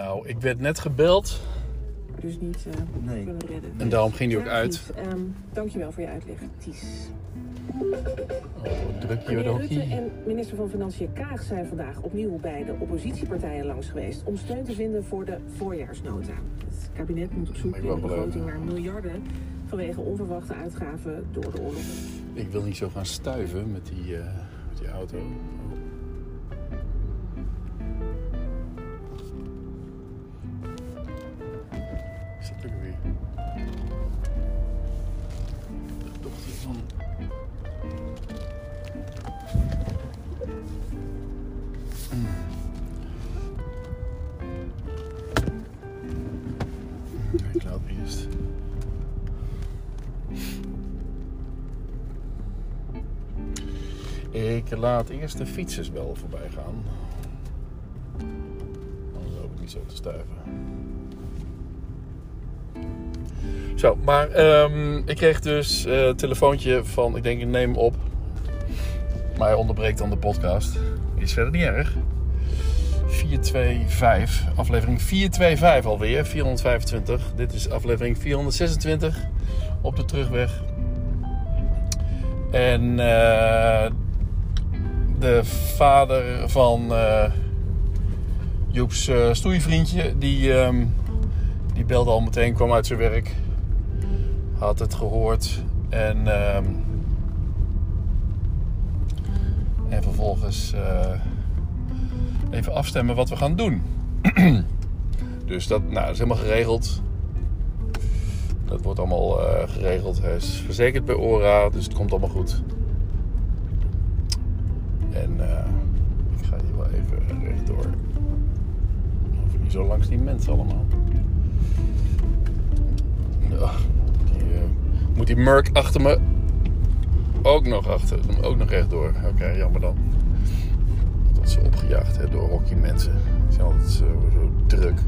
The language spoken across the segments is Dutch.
Nou, ik werd net gebeld dus niet uh, Nee. kunnen redden. en daarom ging die ook Ja, uit. Ties, ehm, dankjewel voor je uitleg, Ties. Oh, druk hier Meneer Rutte en minister van Financiën Kaag zijn vandaag opnieuw bij de oppositiepartijen langs geweest om steun te vinden voor de voorjaarsnota. Het kabinet moet op zoek wou wel begroting naar miljarden vanwege onverwachte uitgaven door de oorlog. Ik wil niet zo gaan stuiven met die, eh, met die auto. Van... Ik laat eerst. Ik laat eerst de fietsers wel voorbij gaan. Anders hoop ik niet zo te stuiven. Zo, maar ehm, ik kreeg dus eh, een telefoontje van, ik denk ik neem op. Maar hij onderbreekt dan de podcast. Is verder niet erg. 425, aflevering 425 alweer, 425. Dit is aflevering 426 op de terugweg. En eh, de vader van eh, Joeps eh, stoeivriendje, die, ehm, die belde al meteen, kwam uit zijn werk. Had het gehoord. En, ehm, en vervolgens eh, even afstemmen wat we gaan doen. dus dat, nou, is helemaal geregeld. Dat wordt allemaal eh, geregeld. Hij is verzekerd bij ORA, dus het komt allemaal goed. En eh, ik ga hier wel even rechtdoor. Ik niet zo langs die mensen allemaal. Moet die Merc achter me ook nog achter, ook nog rechtdoor. Oké, jammer dan. Dat ze opgejaagd hè, door hockeymensen. Die zijn altijd zo, zo druk.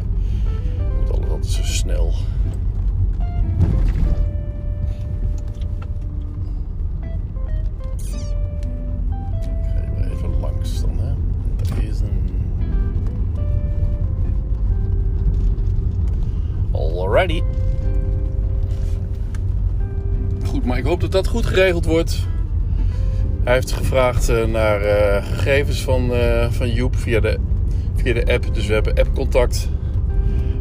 Moet alles altijd zo snel. Dat goed geregeld wordt. Hij heeft gevraagd eh, naar eh, gegevens van, eh, van Joep via de, via de app. Dus we hebben appcontact.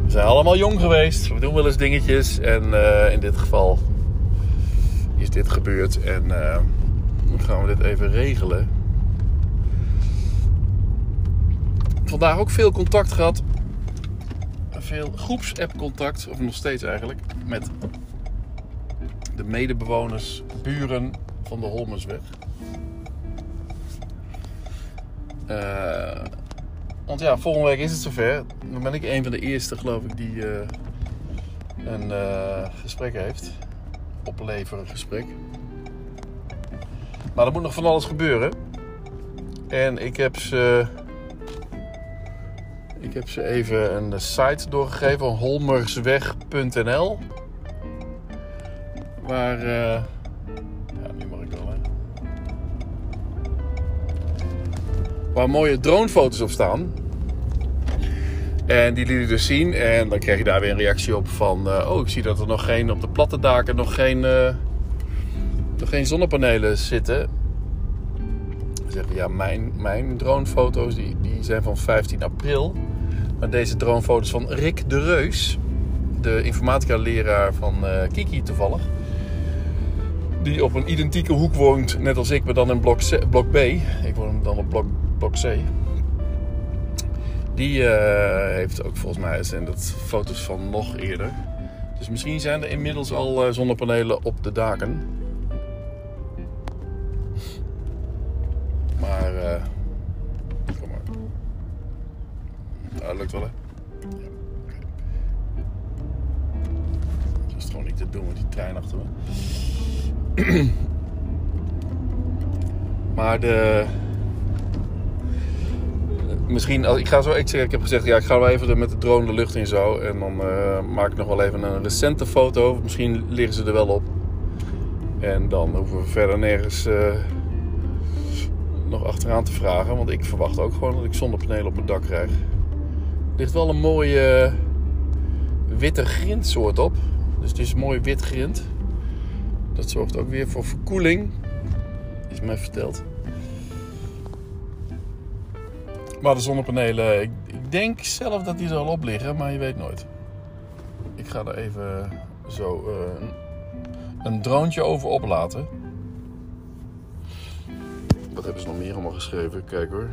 We zijn allemaal jong geweest. We doen wel eens dingetjes. En in dit geval is dit gebeurd. En dan gaan we dit even regelen. Vandaag ook veel contact gehad. Veel groepsapp-contact, of nog steeds eigenlijk, met de medebewoners, buren van de Holmersweg. Eh, want ja, volgende week is het zover. Dan ben ik een van de eerste, geloof ik, die eh, een eh, gesprek heeft. Opleveren gesprek. Maar er moet nog van alles gebeuren. En ik heb ze. Ik heb ze even een site doorgegeven, holmersweg.nl. Waar. eh, ja, nu ik wel. Waar mooie dronefoto's op staan. En die liet ik dus zien. En dan krijg je daar weer een reactie op van... eh, oh, ik zie dat er nog geen... Op de platte daken nog geen... eh, nog geen zonnepanelen zitten. Dan zeggen ja, mijn, mijn dronefoto's die, die zijn van 15 april. Maar deze dronefoto's van Rick de Reus... De informatica-leraar van eh, Kiki toevallig. Die op een identieke hoek woont, net als ik, maar dan in blok, C, blok B. Ik woon dan op blok, blok C. Die eh, heeft ook volgens mij zijn dat foto's van nog eerder. Dus misschien zijn er inmiddels al eh, zonnepanelen op de daken. Maar, eh kom maar. Ja, dat lukt wel hè. Dat is gewoon niet te doen met die trein achter me. maar de. Misschien, ik ga zo, ik, ik heb gezegd, ja, ik ga wel even met de drone de lucht in zo. En dan eh, maak ik nog wel even een recente foto. Misschien liggen ze er wel op. En dan hoeven we verder nergens eh, nog achteraan te vragen. Want ik verwacht ook gewoon dat ik zonnepanelen op mijn dak krijg. ligt wel een mooie witte grindsoort op. Dus het is mooi wit grind. Dat zorgt ook weer voor verkoeling. Is mij verteld. Maar de zonnepanelen, ik, ik denk zelf dat die er al op liggen, maar je weet nooit. Ik ga er even zo uh, een, droontje over oplaten. Wat hebben ze nog meer allemaal geschreven? Kijk hoor.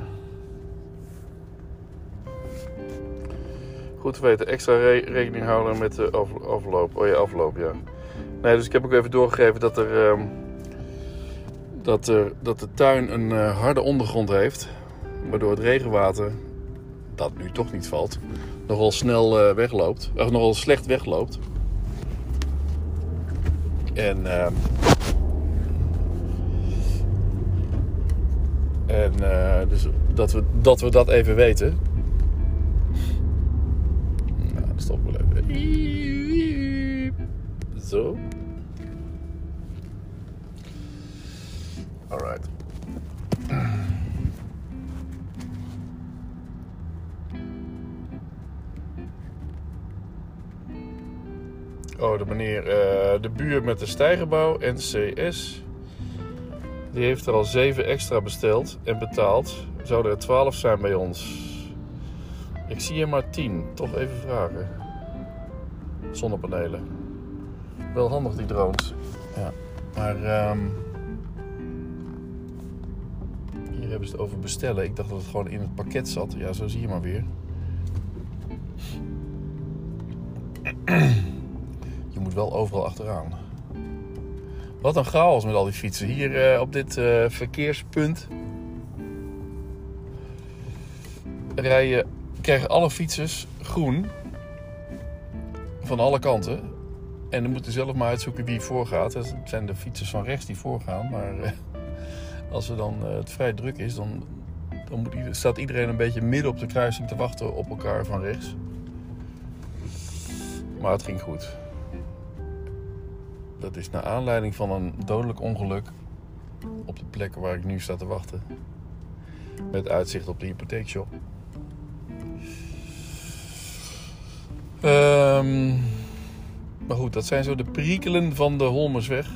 Goed te weten, extra re rekening houden met de afloop. Oh ja, afloop, ja. Nee, dus ik heb ook even doorgegeven dat er, uh, dat, er, dat de tuin een uh, harde ondergrond heeft. Waardoor het regenwater, dat nu toch niet valt, nogal snel uh, wegloopt. Of nogal slecht wegloopt. En, uh, en uh, dus dat we, dat we dat even weten. Oh, de meneer, uh, de buur met de stijgerbouw, NCS. Die heeft er al 7 extra besteld en betaald. Zouden er 12 zijn bij ons. Ik zie er maar 10. Toch even vragen. Zonnepanelen. Wel handig die drones. Ja. Maar um, hier hebben ze het over bestellen. Ik dacht dat het gewoon in het pakket zat. Ja, zo zie je maar weer. Wel overal achteraan. Wat een chaos met al die fietsen. Hier uh, op dit uh, verkeerspunt rijden, krijgen alle fietsers groen van alle kanten. En dan moeten zelf maar uitzoeken wie voorgaat. Het zijn de fietsers van rechts die voorgaan. Maar uh, als er dan het vrij druk is, dan, dan moet, staat iedereen een beetje midden op de kruising te wachten op elkaar van rechts. Maar het ging goed. Dat is naar aanleiding van een dodelijk ongeluk op de plek waar ik nu sta te wachten. Met uitzicht op de hypotheekshop. Um, maar goed, dat zijn zo de perikelen van de Holmersweg.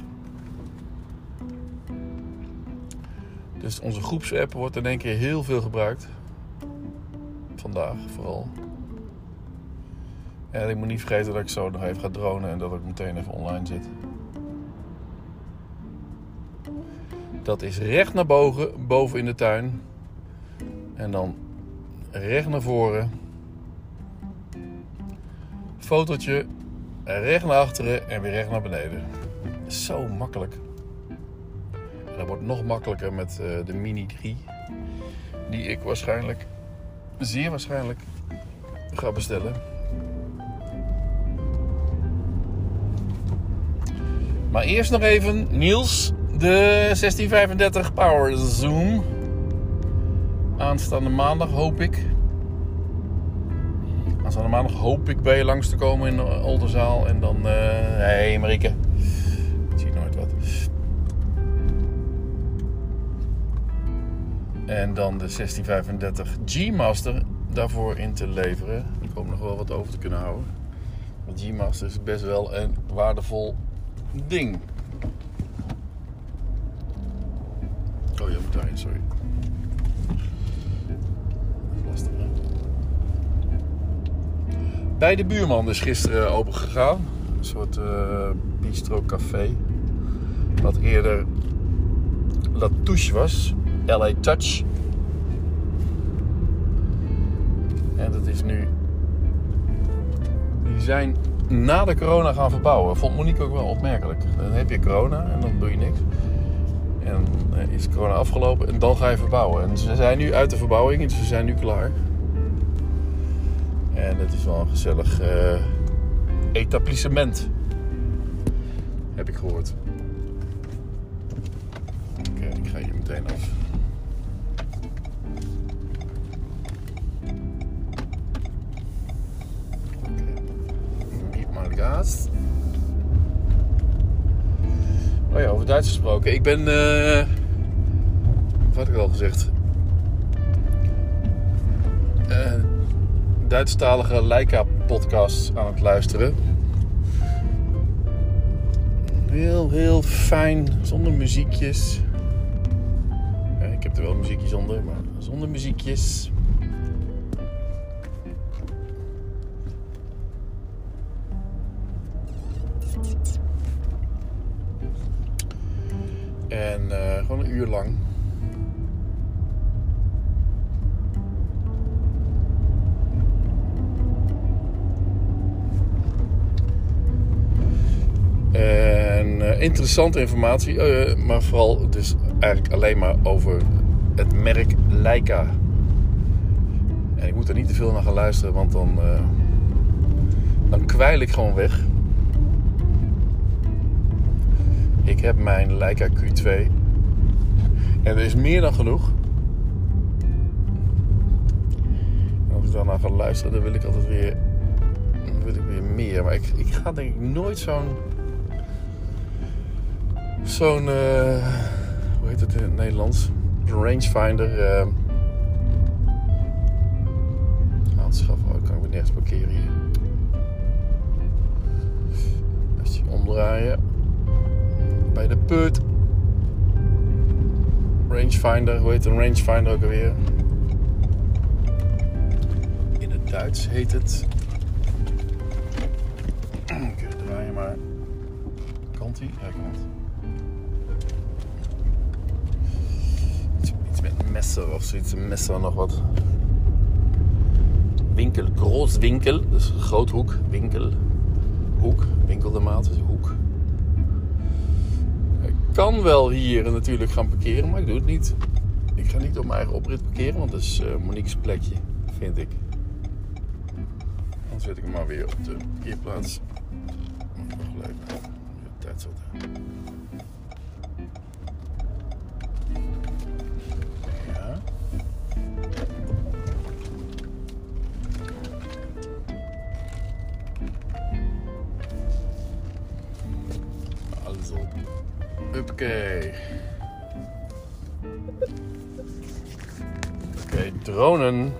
Dus onze groepsapp wordt in één keer heel veel gebruikt. Vandaag vooral. En ik moet niet vergeten dat ik zo nog even ga dronen en dat ik meteen even online zit. Dat is recht naar boven, boven in de tuin. En dan recht naar voren. Fotootje, recht naar achteren en weer recht naar beneden. Zo makkelijk. En dat wordt nog makkelijker met uh, de Mini 3. Die ik waarschijnlijk, zeer waarschijnlijk, ga bestellen. Maar eerst nog even, Niels, de 1635 Power Zoom. Aanstaande maandag hoop ik. Aanstaande maandag hoop ik bij je langs te komen in Oldenzaal. En dan, uh, hey Marieke. Ik zie nooit wat. En dan de 1635 G-Master daarvoor in te leveren. Ik hoop nog wel wat over te kunnen houden. Want G-Master is best wel een waardevol ding. Sorry. Lastig, hè? Bij de buurman is gisteren open gegaan. Een soort uh, bistro café. Wat eerder La Touche was. LA Touch. En dat is nu... Die zijn na de corona gaan verbouwen. Vond Monique ook wel opmerkelijk. Dan heb je corona en dan doe je niks. En uh, is corona afgelopen en dan ga je verbouwen. En ze zijn nu uit de verbouwing, dus ze zijn nu klaar. En het is wel een gezellig uh, etablissement. Heb ik gehoord. Oké, ik ga hier meteen af. Gas. Oh ja, over Duits gesproken. Ik ben. Uh, wat had ik al gezegd? Uh, Duitsstalige Leica-podcasts aan het luisteren. Heel, heel fijn, zonder muziekjes. Ik heb er wel muziekjes onder, maar zonder muziekjes. En uh, gewoon een uur lang. En uh, interessante informatie, uh, maar vooral dus eigenlijk alleen maar over het merk Leica. En ik moet er niet te veel naar gaan luisteren, want dan, dan kwijl ik gewoon weg. Ik heb mijn Leica Q2 en er is meer dan genoeg. En als ik daarna ga luisteren, dan wil ik altijd weer, wil ik weer meer. Maar ik, ik ga denk ik nooit zo'n zo'n, uh, hoe heet het in het Nederlands? Rangefinder uh, aanschaffen. Oh, kan ik nergens parkeren hier. Als je omdraaien bij de put. Rangefinder, hoe heet een rangefinder ook alweer? In het Duits heet het. Oké, draai je maar. Kant ie? Ja. Iets met messer of zoiets. Een messer nog wat. Winkel, grootwinkel. Dus groothoek, winkel. Hoek, winkel de maat, dus hoek. Kan wel hier natuurlijk gaan parkeren, maar ik doe het niet. Ik ga niet op mijn eigen oprit parkeren, want dat is uh, Monique's plekje, vind ik. Dan zet ik hem maar weer op de parkeerplaats. Huppakee. Oké, dronen.